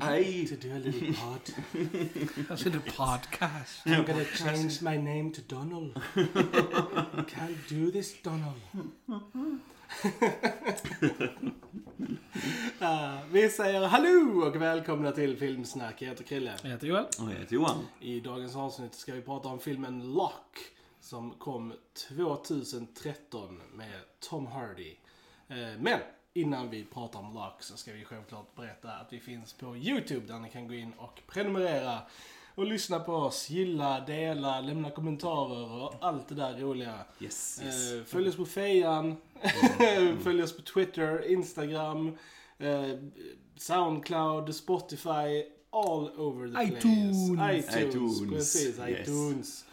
Hej! to do a little pod? I should do podcast. I'm gonna change my name to Donald. Can't do this, Donald. Ah, vi säger hallå och välkomna till Filmsnack. Jag heter Krille. Jag heter Joel. Och jag heter Johan. I dagens avsnitt ska vi prata om filmen Lock som kom 2013 med Tom Hardy. Eh, Men innan vi pratar om Lock så ska vi självklart berätta att vi finns på YouTube där ni kan gå in och prenumerera och lyssna på oss, gilla, dela, lämna kommentarer och allt det där roliga. Yes, yes. Eh, Följ oss på Fejan, följ oss på Twitter, Instagram, eh, Soundcloud, Spotify, all over the place. iTunes. iTunes. iTunes, Precis, yes. iTunes.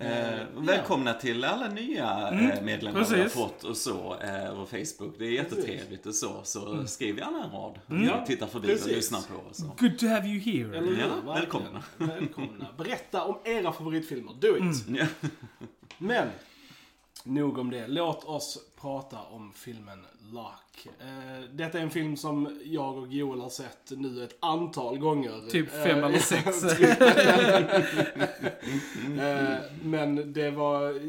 Eh, välkomna till alla nya eh, medlemmar vi har precis. fått och så. Eh, och Facebook. Det är jättetrevligt och så. Så skriv gärna en rad. Ja, Titta förbi precis. och lyssna på oss. Good to have you here. Eller? Ja, välkomna. välkomna. Berätta om era favoritfilmer. Do it! Ja. Men, nog om det. Låt oss prata om filmen Lock. Eh, detta är en film som jag och Joel har sett nu ett antal gånger. Typ fem Eh, eller sex. Eh, men det var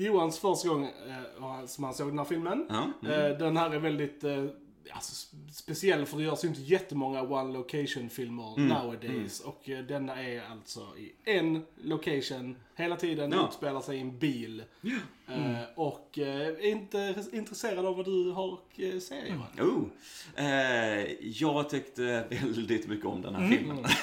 Johans första gång eh, som han såg den här filmen. Ja, Eh, Den här är väldigt eh, alltså, sp- speciell för det görs ju inte jättemånga one location filmer Mm, nowadays. Och eh, denna är alltså i en location hela tiden, Ja. utspelar sig i en bil. Eh, och eh, är inte intresserad av vad du har att eh, säga Johan. Oh. Eh, jag tyckte väldigt mycket om den här Mm. filmen.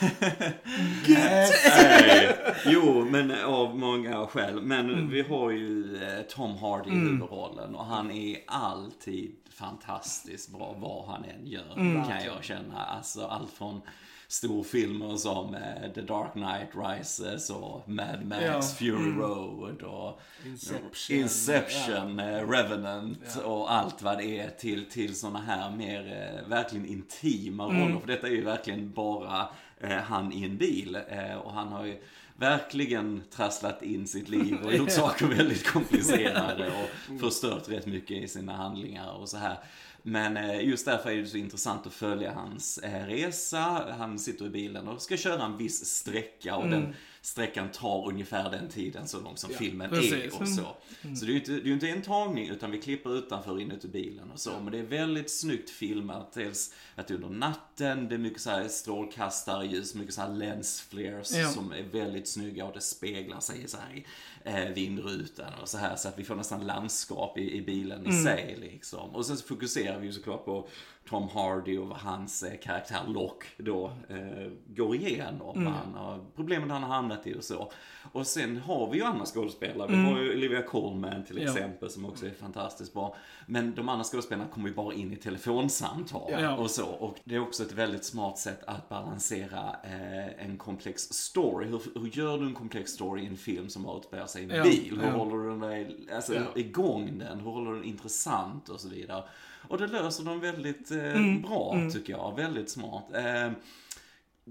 Eh, jo, men av många skäl. Men Mm. vi har ju eh, Tom Hardy i huvudrollen och han är alltid fantastiskt bra vad han än gör. Mm. Kan jag känna. Alltså allt från storfilmer som eh, The Dark Knight Rises och Mad Max, Ja. Fury Road och Inception. Inception, eh, Revenant och allt vad det är till, till såna här mer eh, verkligen intima roller. För detta är ju verkligen bara eh, han i en bil. Eh, och han har ju verkligen trasslat in sitt liv och gjort saker väldigt komplicerade och förstört rätt mycket i sina handlingar och så här. Men eh, just därför är det så intressant att följa hans eh, resa. Han sitter i bilen och ska köra en viss sträcka och den mm sträckan tar ungefär den tiden så långt som filmen precis. är och så. Så det är ju inte, det är inte en tagning utan vi klipper utanför inuti bilen och så. Men det är väldigt snyggt filmat. Dels att det är under natten, det är mycket så här strålkastarljus, mycket så här lens flares Ja. som är väldigt snygga och det speglar sig så här i eh, vindrutan och så här så att vi får nästan landskap i, i bilen i sig liksom. Och sen så fokuserar vi ju såklart på Tom Hardy och hans eh, karaktär Lock då eh, går igenom. Han har problemen han har hamnat i och så. Och sen har vi ju andra skådespelare. Vi har ju Olivia Colman till Ja. exempel som också är fantastiskt bra. Men de andra skådespelarna kommer ju bara in i telefonsamtal Ja. och så. Och det är också ett väldigt smart sätt att balansera eh, en komplex story. Hur, hur gör du en komplex story i en film som utspelar sig i en Ja. bil? Hur Ja. håller du den där, alltså, Ja. igång den? Hur håller du den intressant och så vidare? Och det löser de väldigt eh, Mm. bra tycker jag. Väldigt smart. Eh,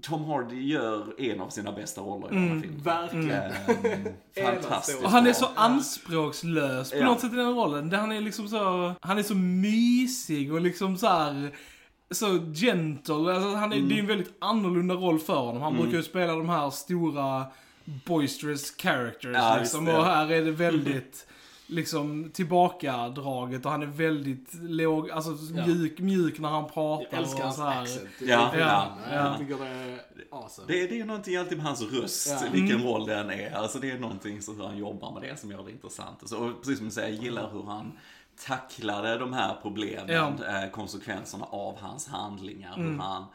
Tom Hardy gör en av sina bästa roller i den här filmen. Verkligen. Eh, fantastiskt Och han är så anspråkslös på Ja. något sätt i den rollen. Där han är liksom så, han är så mysig och liksom så här så gentle. Alltså han är, Det är Mm. en väldigt annorlunda roll för honom. Han brukar ju spela de här stora boisterous characters Ja, liksom. Och här är det väldigt liksom tillbakadraget och han är väldigt låg, alltså Ja. mjuk, mjuk när han pratar. Jag älskar och hans så här. accent. Ja, ja, ja, Jag ja. tycker det är awesome. Det, det är någonting alltid med hans röst, Ja. vilken roll den är. Alltså det är någonting som hur han jobbar med det som gör det intressant. Och, så, och precis som du säger, jag gillar hur han tacklade de här problemen, eh, konsekvenserna av hans handlingar. Hur han eh,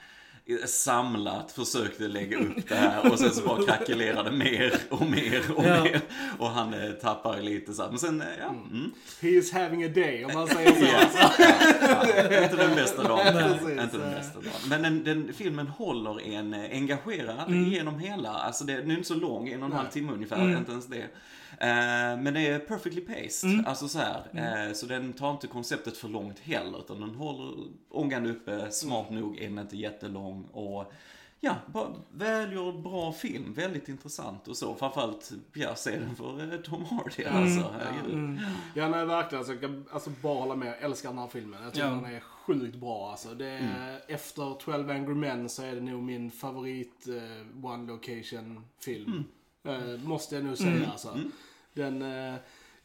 samlat försökte lägga upp det här och sen så bara krackelerade mer och mer och Ja. mer. Och han eh, tappar lite så här. Men sen, eh, ja. Mm. He is having a day, om man säger så. Ja. Ja, inte den bästa dagen. Nej, inte den bästa dagen. Men den, den, filmen håller en eh, engagerad genom hela. Alltså det, den är inte så lång, en och en halv timme ungefär, inte ens det. Men det är perfectly paced. Alltså så här. Eh, så den tar inte konceptet för långt heller, utan den håller ångan uppe. Smart nog är den inte jättelång. Och ja, bara välgjord, bra film. Väldigt intressant och så. Framförallt, ja, se den för eh, Tom Hardy alltså. Herregud. Ja, nej verkligen. Alltså, jag kan alltså, bara hålla med. Jag älskar den här filmen. Jag tycker Ja. den är sjukt bra alltså. Det är, Efter 12 Angry Men så är det nog min favorit eh, One Location film. Eh, måste jag nog säga alltså. Den, eh,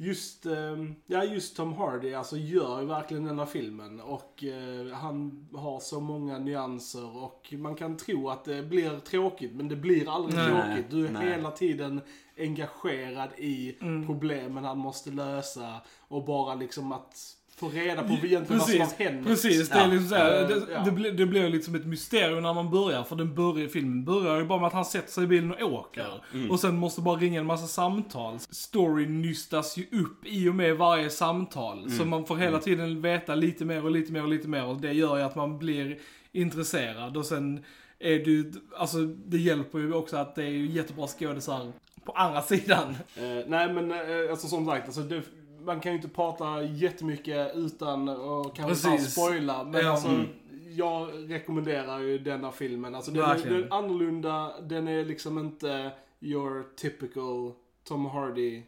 just, eh, ja, just Tom Hardy alltså gör ju verkligen den här filmen. Och eh, han har så många nyanser och man kan tro att det blir tråkigt men det blir aldrig Nej. tråkigt. Du är Nej. hela tiden engagerad i Mm. problemen han måste lösa och bara liksom att få reda på egentligen vad som har hänt. precis. Det, är liksom så här, Eh, det, ja. det, blir, det blir liksom ett mysterium när man börjar. För den börjar, filmen börjar ju bara med att han sätter sig i bilen och åker. Och sen måste bara ringa en massa samtal. Storyn nystas ju upp i och med varje samtal. Så man får hela tiden veta lite mer och lite mer och lite mer. Och det gör ju att man blir intresserad. Och sen är det ju, alltså det hjälper ju också att det är ju jättebra skådisar på andra sidan. Eh, nej men eh, alltså som sagt, alltså, det, man kan ju inte prata jättemycket utan att kanske Precis. ta spoila. Men Ja, alltså, mm. jag rekommenderar ju denna filmen. Alltså, den, är, den är annorlunda, den är liksom inte your typical Tom Hardy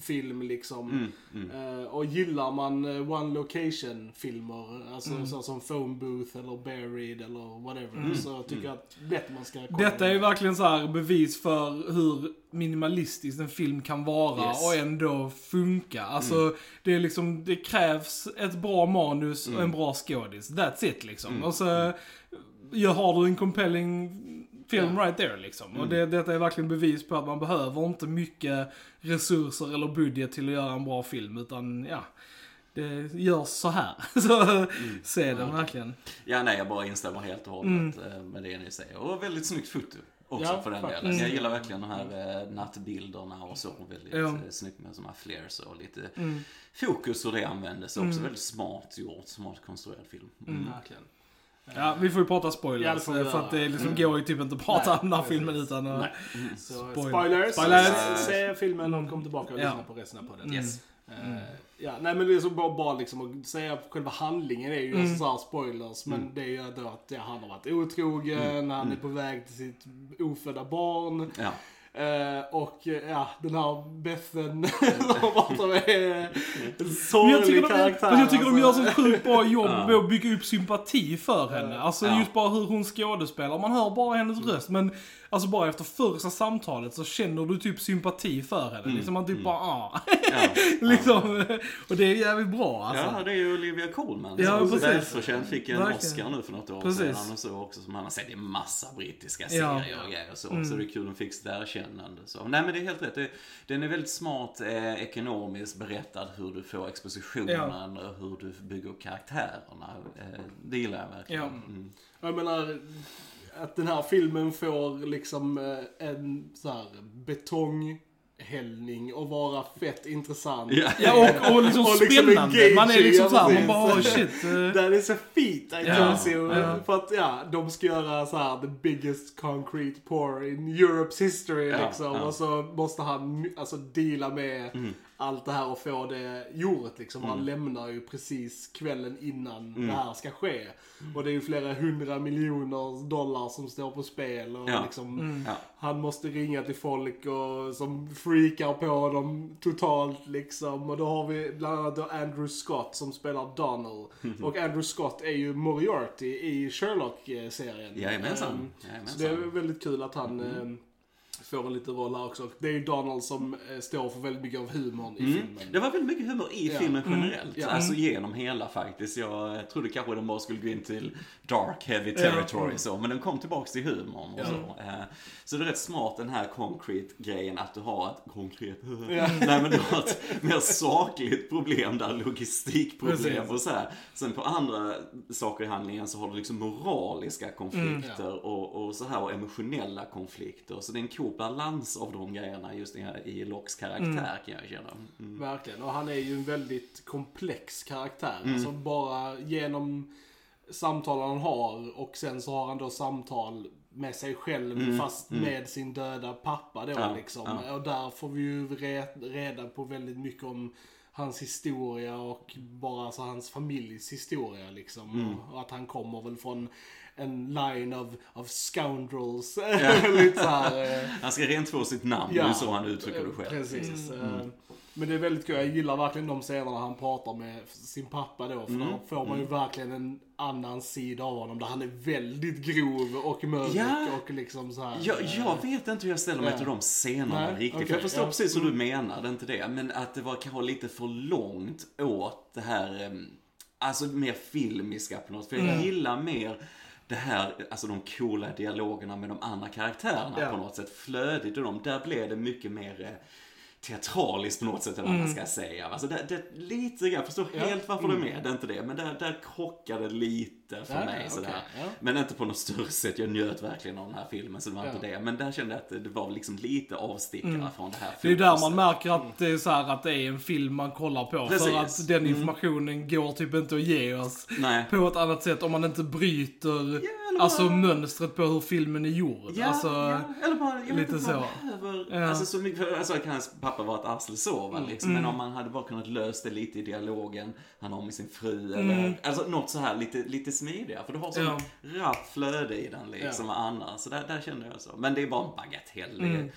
film liksom. Mm, mm. Eh, och gillar man eh, one location filmer, alltså så som Phone Booth eller Buried eller whatever, så tycker jag att lätt man ska kolla Detta är ju verkligen så här bevis för hur minimalistisk en film kan vara Yes. och ändå funka. Alltså, det är liksom, det krävs ett bra manus och en bra skådis. That's it liksom. Och så ja, har du en compelling film right there liksom. Och det, detta är verkligen bevis på att man behöver inte mycket resurser eller budget till att göra en bra film, utan ja. Det görs så här. Så se den verkligen. Ja, nej, jag bara instämmer helt och hållet eh, med det ni säger. Och väldigt snyggt foto också Ja, för den faktiskt. delen. Jag gillar verkligen de här eh, nattbilderna och så. Väldigt Ja. eh, snyggt med sådana här flares och lite fokus hur det användes. Också väldigt smart gjort, smart konstruerad film. Mm. Verkligen. Ja, vi får ju prata Ja, spoilers. får vi för att det liksom går ju typ inte att prata Nej, om den här filmen utan att... Så, Spoiler. spoilers. Spoilers. Se, se filmen och kom tillbaka och Ja. lyssna på resten av podden. Yes. Eh, ja, nej men det är så bara, bara liksom att säga själva handlingen är ju alltså så här spoilers. Men det är ju då att ja, han har varit otrogen, han är på väg till sitt ofödda barn. Ja. Eh, och eh, ja, den här Bethen som är en Men sorglig jag tycker, de, karaktär. men jag tycker de gör alltså. så sjukt bra jobb med att bygga upp sympati för henne. Alltså Ja. just bara hur hon skådespelar. Man hör bara hennes röst men alltså bara efter första samtalet så känner du typ sympati för henne. Liksom man typ bara ah. Ja. liksom. Och det är jävligt bra alltså. Ja, det är ju Olivia Colman. Ja, som precis. välförtjänt fick en Verkligen. Oscar nu för något år Precis. sedan och så också som han har sett i massa brittiska serier Ja. Mm. och grejer och så. Så det är kul att hon fick sitt erkännande. Så. Nej men det är helt rätt. Det, den är väldigt smart eh, ekonomiskt berättad hur du får expositionen och hur du bygger upp karaktärerna. Eh, det gillar jag verkligen. Ja. Mm. Jag menar, att den här filmen får liksom eh, en så här betonghällning och vara fett intressant. Ja. Ja, och, och liksom Och liksom spännande. Man är liksom såhär, man bara oh, shit. That is a feat I Ja, tells you. ja. För att ja, de ska göra så här the biggest concrete pour in Europe's history Ja, liksom. ja. Och så måste han alltså deala med allt det här och få det gjort liksom. Han lämnar ju precis kvällen innan det här ska ske. Och det är ju flera hundra miljoner dollar som står på spel. Och Ja. liksom, Ja. han måste ringa till folk och, som freakar på dem totalt liksom. Och då har vi bland annat då Andrew Scott som spelar Donald. Och Andrew Scott är ju Moriarty i Sherlock-serien. Jajamensan. Ehm, Jajamensan. Så det är väldigt kul att han ehm, får en liten roll här också. Det är ju Donald som eh, står för väldigt mycket av humorn i filmen. Det var väldigt mycket humor i Ja. filmen generellt. Ja. Alltså genom hela faktiskt. Jag trodde kanske den bara skulle gå in till dark heavy territory så. Men den kom tillbaks till humorn och så. Eh, Så det är rätt smart den här concrete grejen att du har ett konkret Nej men du har ett mer sakligt problem där, logistikproblem Precis. och så här. Sen på andra saker i handlingen så har du liksom moraliska konflikter och, och så här och emotionella konflikter. Så det är en cool balans av de grejerna just i, Locks karaktär kan jag känna. Mm. Verkligen. Och han är ju en väldigt komplex karaktär. Mm. Alltså bara genom samtalen han har och sen så har han då samtal med sig själv fast med sin döda pappa då Mm. Ja, liksom. ja. Och där får vi ju re- reda på väldigt mycket om hans historia och bara alltså, hans familjs historia liksom. Och, och att han kommer väl från en line of, of scoundrels. Lite så här, eh, Han ska rentvå sitt namn, Ja. det är så han uttrycker det själv. Precis. Eh, Men det är väldigt kul. Jag gillar verkligen de scenerna han pratar med sin pappa då. För Mm. då får man ju verkligen en annan sida av honom. Där han är väldigt grov och mörk Ja. och liksom så här. Jag, eh, jag vet inte hur jag ställer mig Ja. till de scenerna Nej, riktigt. okej, för jag förstår ja. precis hur du Mm. menar, det är inte det. Men att det var kanske lite för långt åt det här, alltså mer filmiska på något. För jag Mm. gillar mer det här, alltså de coola dialogerna med de andra karaktärerna Ja. på något sätt. Flödigt och de, där blev det mycket mer eh, teatraliskt på något sätt, eller vad man ska säga. Alltså det, det, lite grann, jag förstår Mm. Ja. helt varför du är med, det är inte det. Men där, där krockade lite för Ja, mig sådär. okej, ja. Men inte på något större sätt. Jag njöt verkligen av den här filmen, så det var inte det. Men där kände jag att det var liksom lite avstickare från det här Mm. Det är där man märker att det är så här att det är en film man kollar på. Precis. För att den informationen går typ inte att ge oss Nej. på ett annat sätt om man inte bryter eller alltså bara- mönstret på hur filmen är gjord. Ja, alltså, eller bara, lite så. Ja. alltså så mycket, för, alltså kan hans pappa vara ett arsle så va, liksom, Mm. men om man hade bara kunnat lösa det lite i dialogen han har med sin fru Mm. eller, alltså något så här lite, lite smidigare, för du har sån Ja. rappt flöde i den liksom, Ja. annars, så där, där kände jag så. Men det är bara en bagatell. Mm.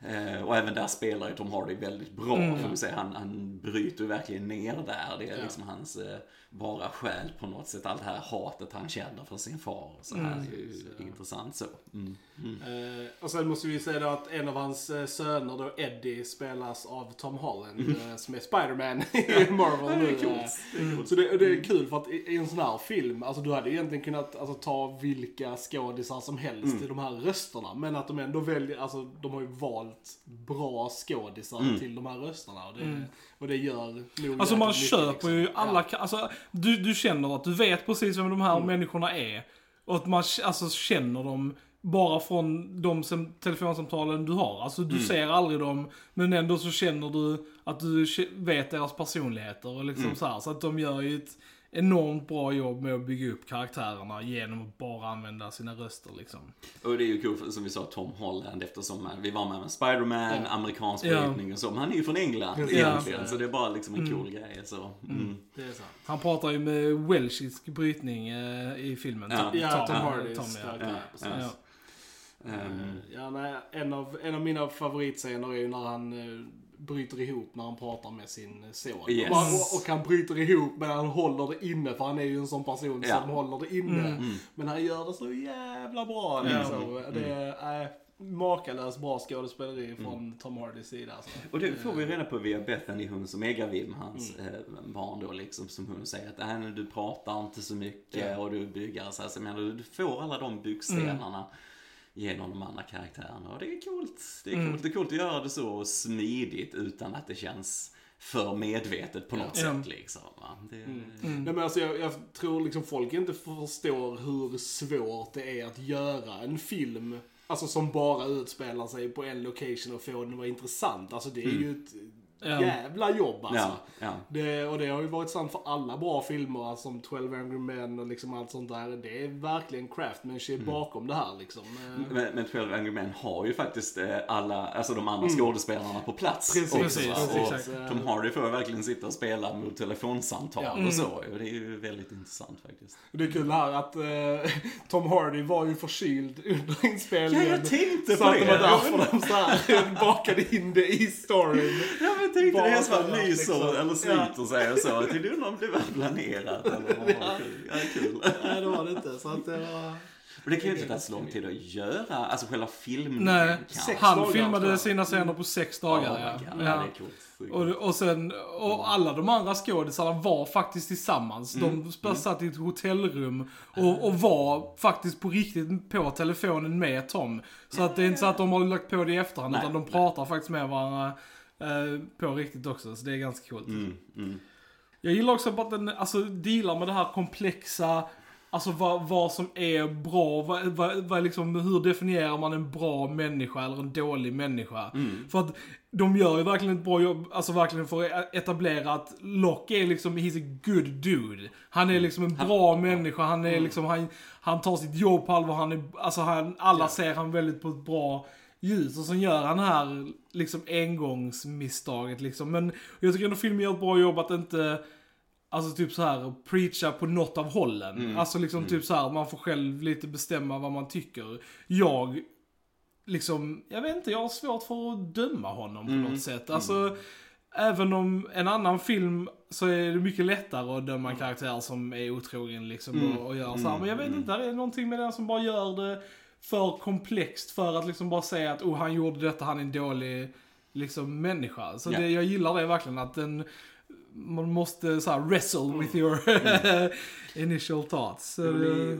Eh, och även där spelar ju Tom Hardy väldigt bra, Mm. får säga. Han, han bryter verkligen ner där. Det är Ja. liksom hans eh, bara själ på något sätt. Allt det här hatet han känner för sin far. Så här, Mm. det är ju intressant så. Mm. Mm. Eh, och sen måste vi säga då att en av hans söner då, Eddie, spelas av Tom Holland. eh, som är Spiderman i Marvel Mm. Nu. Det coolt. Så det, det är kul för att i, i en sån här film, alltså du hade egentligen kunnat alltså, ta vilka skådisar som helst Mm. till de här rösterna. Men att de ändå väljer, alltså de har ju valt bra skådisar Mm. till de här rösterna. Och det, och det gör nog Alltså man köper liksom. ju alla, Ja. alltså du, du känner att du vet precis vem de här Mm. människorna är. Och att man alltså, känner dem bara från de sem- telefonsamtalen du har. Alltså du Mm. ser aldrig dem, men ändå så känner du att du vet deras personligheter och liksom Mm. så här. Så att de gör ju ett enormt bra jobb med att bygga upp karaktärerna genom att bara använda sina röster liksom. Och det är ju kul, för, som vi sa, Tom Holland eftersom eh, vi var med med Spiderman, Ja. amerikansk Ja. brytning och så. Men han är ju från England Precis. egentligen, Ja. så det är bara liksom en cool grej. Så. Mm. Det är sant. Han pratar ju med welchisk brytning eh, i filmen. Ja. Ja, Tom ja, Tom, ja. karaktär, Ja, precis. ja. Ja. Ehm, Ja, nej, en, av, en av mina favoritscener är ju när han eh, bryter ihop när han pratar med sin son. Yes. Och, och, han bryter ihop men han håller det inne för han är ju en sån person Ja. som håller det inne. Mm. Men han gör det så jävla bra liksom. Det är äh, makalöst bra skådespeleri från Tom Hardys sida. Alltså. Och det får vi reda på via Bethany, hon som är gravid med hans eh, barn då liksom, som hon säger att äh, du pratar inte så mycket Ja. och du bygger så här, så jag menar, du får alla de byggstenarna genom de andra kagärerna och det är coolt. Det är coolt, det är coolt att göra det så smidigt utan att det känns för medvetet på något Ja. sätt liksom. Det, Nej, men alltså, jag, jag tror liksom folk inte förstår hur svårt det är att göra en film Alltså som bara utspelar sig på en location och få den att vara intressant. Alltså det är ju ett. Jävla jobb alltså. ja, ja. Det, och det har ju varit sant för alla bra filmer alltså, som 12 Angry Men och liksom allt sånt där. Det är verkligen craftmanship bakom det här liksom. Men, men 12 Angry Men har ju faktiskt eh, alla, alltså de andra skådespelarna på plats Precis, också. precis, precis, och. Tom Hardy får verkligen sitta och spela mot telefonsamtal Ja. och så. Och det är ju väldigt intressant faktiskt. Det är kul här att eh, Tom Hardy var ju förkyld under inspelningen. Ja, jag tänkte så på att det det. var därför de så här bakade in det i storyn. Ja men jag tänkte det är som Bara att han nyser liksom. eller sliter sig och så. Jag tänkte undrar om det var planerat eller vad var kul. Ja, kul. Nej, det var det inte. Så att det var... Och det kan ju inte ta så lång tid att göra, alltså själva filmningen Nej, han dagar, filmade jag. sina scener på sex dagar. Oh ja. God, ja. Ja. det är coolt. Och, och sen, och alla de andra skådisarna var faktiskt tillsammans. Mm. De satt i ett hotellrum och, och var faktiskt på riktigt på telefonen med Tom. Så att det är inte så att de har lagt på det i efterhand, Nej, utan de nej. pratar faktiskt med varandra på riktigt också. Så det är ganska coolt. Mm, mm. Jag gillar också att den alltså, dealar med det här komplexa, alltså vad, vad som är bra, vad, vad, vad liksom, hur definierar man en bra människa eller en dålig människa? För att de gör ju verkligen ett bra jobb, alltså verkligen för att etablera att Locke är liksom, he's a good dude. Han är liksom en bra människa, han är liksom, han, han tar sitt jobb på allvar, han är, alltså han, alla ser han väldigt på ett bra ljus och sen gör han det här liksom engångsmisstaget liksom. Men jag tycker ändå filmen gör ett bra jobb att inte Alltså typ så här preacha på något av hållen. Mm. Alltså liksom typ så här man får själv lite bestämma vad man tycker. Jag, liksom, jag vet inte, jag har svårt för att döma honom på Mm. något sätt. Alltså, även om en annan film så är det mycket lättare att döma en karaktär som är otrogen liksom Mm. och, och gör så här. Mm. Men jag vet inte, det är någonting med den som bara gör det för komplext för att liksom bara säga att oh, han gjorde detta, han är en dålig liksom människa. Så Ja. det, jag gillar det verkligen att den man måste så här wrestle with your initial thoughts. Så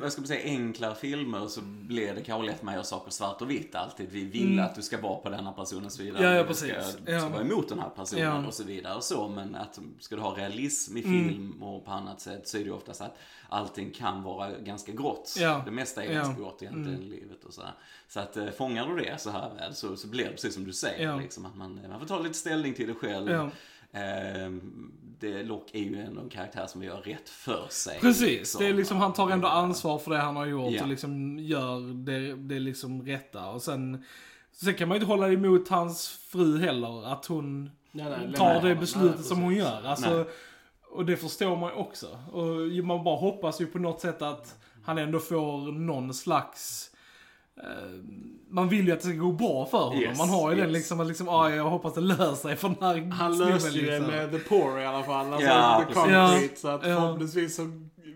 vad ska man säga, enklare filmer så blir det kanske lätt med att göra saker svart och vitt alltid. Vi vill Mm. att du ska vara på denna person och så vidare. Ja, ja, Du. Ska, du Ja. ska vara emot den här personen Ja. och så vidare och så. Men att ska du ha realism i Mm. film och på annat sätt så är det ju oftast att allting kan vara ganska grått. Ja. Det mesta är ganska grått egentligen i livet och så här. Så att eh, fångar du det så här väl så, så blir det precis som du säger. Liksom, att man, man får ta lite ställning till det själv. Ehm, det, Locke är ju ändå en karaktär som gör rätt för sig. Precis, det är liksom, han tar ändå ansvar för det han har gjort Ja. och liksom gör det, det liksom rätta. Och sen, sen kan man ju inte hålla emot hans fru heller, att hon Nej, nej, tar nej, det beslutet nej, som hon gör. Alltså, och det förstår man ju också. Och man bara hoppas ju på något sätt att han ändå får någon slags man vill ju att det ska gå bra för honom. Yes, man har ju den yes. liksom, att liksom, ah, jag hoppas det löser sig för den här Han löste ju det liksom. med The Poor i alla fall. Alltså Ja, The. Concrete. Så att Ja. förhoppningsvis så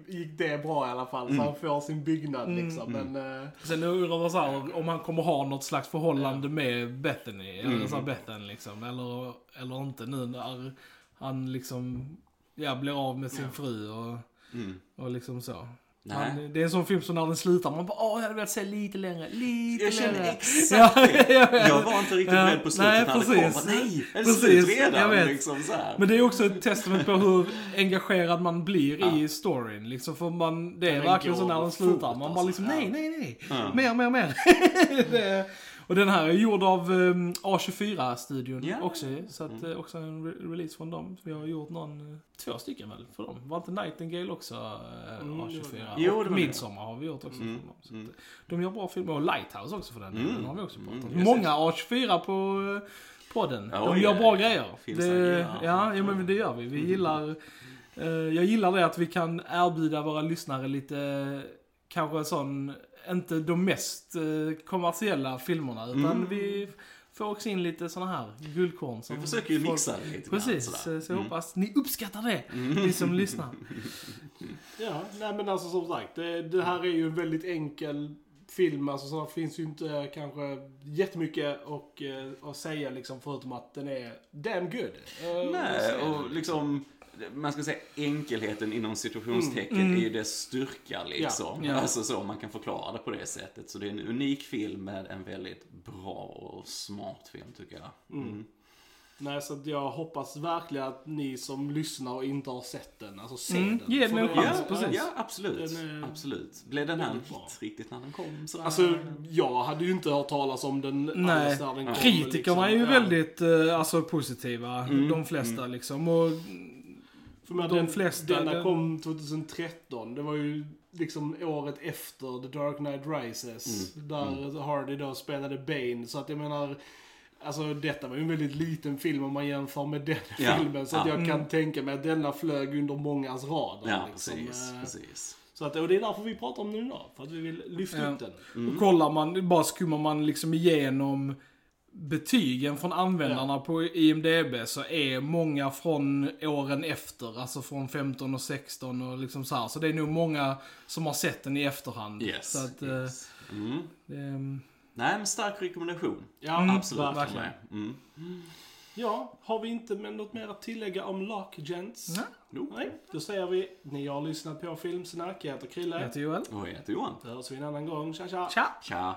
gick det bra i alla fall. Så Mm. han får sin byggnad Mm. liksom. Men, eh, Sen undrar man så här, om han kommer ha något slags förhållande med Bethany, eller Mm. så här Bethan liksom, eller, eller inte nu när han liksom, ja, blir av med sin Ja. fru och, Mm. och liksom så. Han, det är en sån film som när den slutar, man bara åh, jag hade velat se lite längre, lite Jag känner längre. exakt Ja, det. jag vet. Jag var inte riktigt Ja, beredd på slutet nej, när det precis. kom. Bara, Nej, är det slut jag redan? vet. Liksom så här. Men det är också ett testament på hur engagerad man blir Ja. i storyn. Liksom, för man, det är verkligen så när den slutar. Man bara alltså. liksom, Ja. nej, nej, nej. Ja. Mer, mer, mer. det, och den här är gjord av um, A24-studion Ja. också. Så att, Mm. eh, också en re- release från dem. Vi har gjort någon, eh, två stycken väl för dem. Var inte Nightingale också uh, Mm, det var A24? det. Jo, och. Midsommar har vi gjort också Mm, för dem. Så mm. att, eh, de gör bra filmer. Och Lighthouse också för den Mm, Den har vi också pratat om. mm, Många A24 på uh, podden. Ja, de gör ja, bra grejer. Finns Det, det, ja, ja. ja, men det gör vi. Vi gillar Eh, jag gillar det att vi kan erbjuda våra lyssnare lite, kanske sån, inte de mest eh, kommersiella filmerna, utan Mm. vi får också in lite såna här guldkorn. Som Vi försöker ju folk- mixa det lite Precis, sådär. så jag Mm. hoppas ni uppskattar det, ni som lyssnar. Ja, nej men alltså som sagt. Det, det här är ju en väldigt enkel film. Alltså så det finns ju inte kanske jättemycket och, eh, att säga liksom förutom att den är damn good. Eh, Nej, och liksom man ska säga enkelheten inom situationstecken Mm. är ju dess styrka liksom. Ja. Alltså så, man kan förklara det på det sättet. Så det är en unik film med en väldigt bra och smart film tycker jag. Mm. Nej, så jag hoppas verkligen att ni som lyssnar och inte har sett den, alltså se Mm, den. ge den en chans, Ja, precis. ja, absolut. Den är absolut. Blev den här en hit riktigt när den kom? Sådär? Alltså, jag hade ju inte hört talas om den Nej. alls när den kom. Kritikerna är ju liksom. Ja. väldigt eh, alltså, positiva, Mm, de flesta liksom. Och, För de den, flesta, Denna den- kom 2013. Det var ju liksom året efter The Dark Knight Rises. Mm, Där Hardy då spelade Bane. Så att jag menar, alltså detta var ju en väldigt liten film om man jämför med den Ja, filmen. Så att ja. jag kan Mm. tänka mig att denna flög under mångas radar. Ja, liksom. precis. Eh, precis. Så att, och det är därför vi pratar om den idag. För att vi vill lyfta Ja. upp den. Mm. och kollar man, bara skummar man liksom igenom betygen från användarna på IMDB så är många från åren efter, alltså från 15 och 16 och liksom så här. Så det är nog många som har sett den i efterhand. Yes. Så att, eh, yes. Mm. det, Nej, men stark rekommendation. Ja, Mm, Absolut. verkligen. Mm. Ja, har vi inte med något mer att tillägga om Lock Gents? Nej. Nope. Nej, då säger vi, ni har lyssnat på Filmsnack. Jag heter Krille. jag heter Joel. Och jag heter Johan. Då hörs vi en annan gång. Tja tja! Tja! Tja.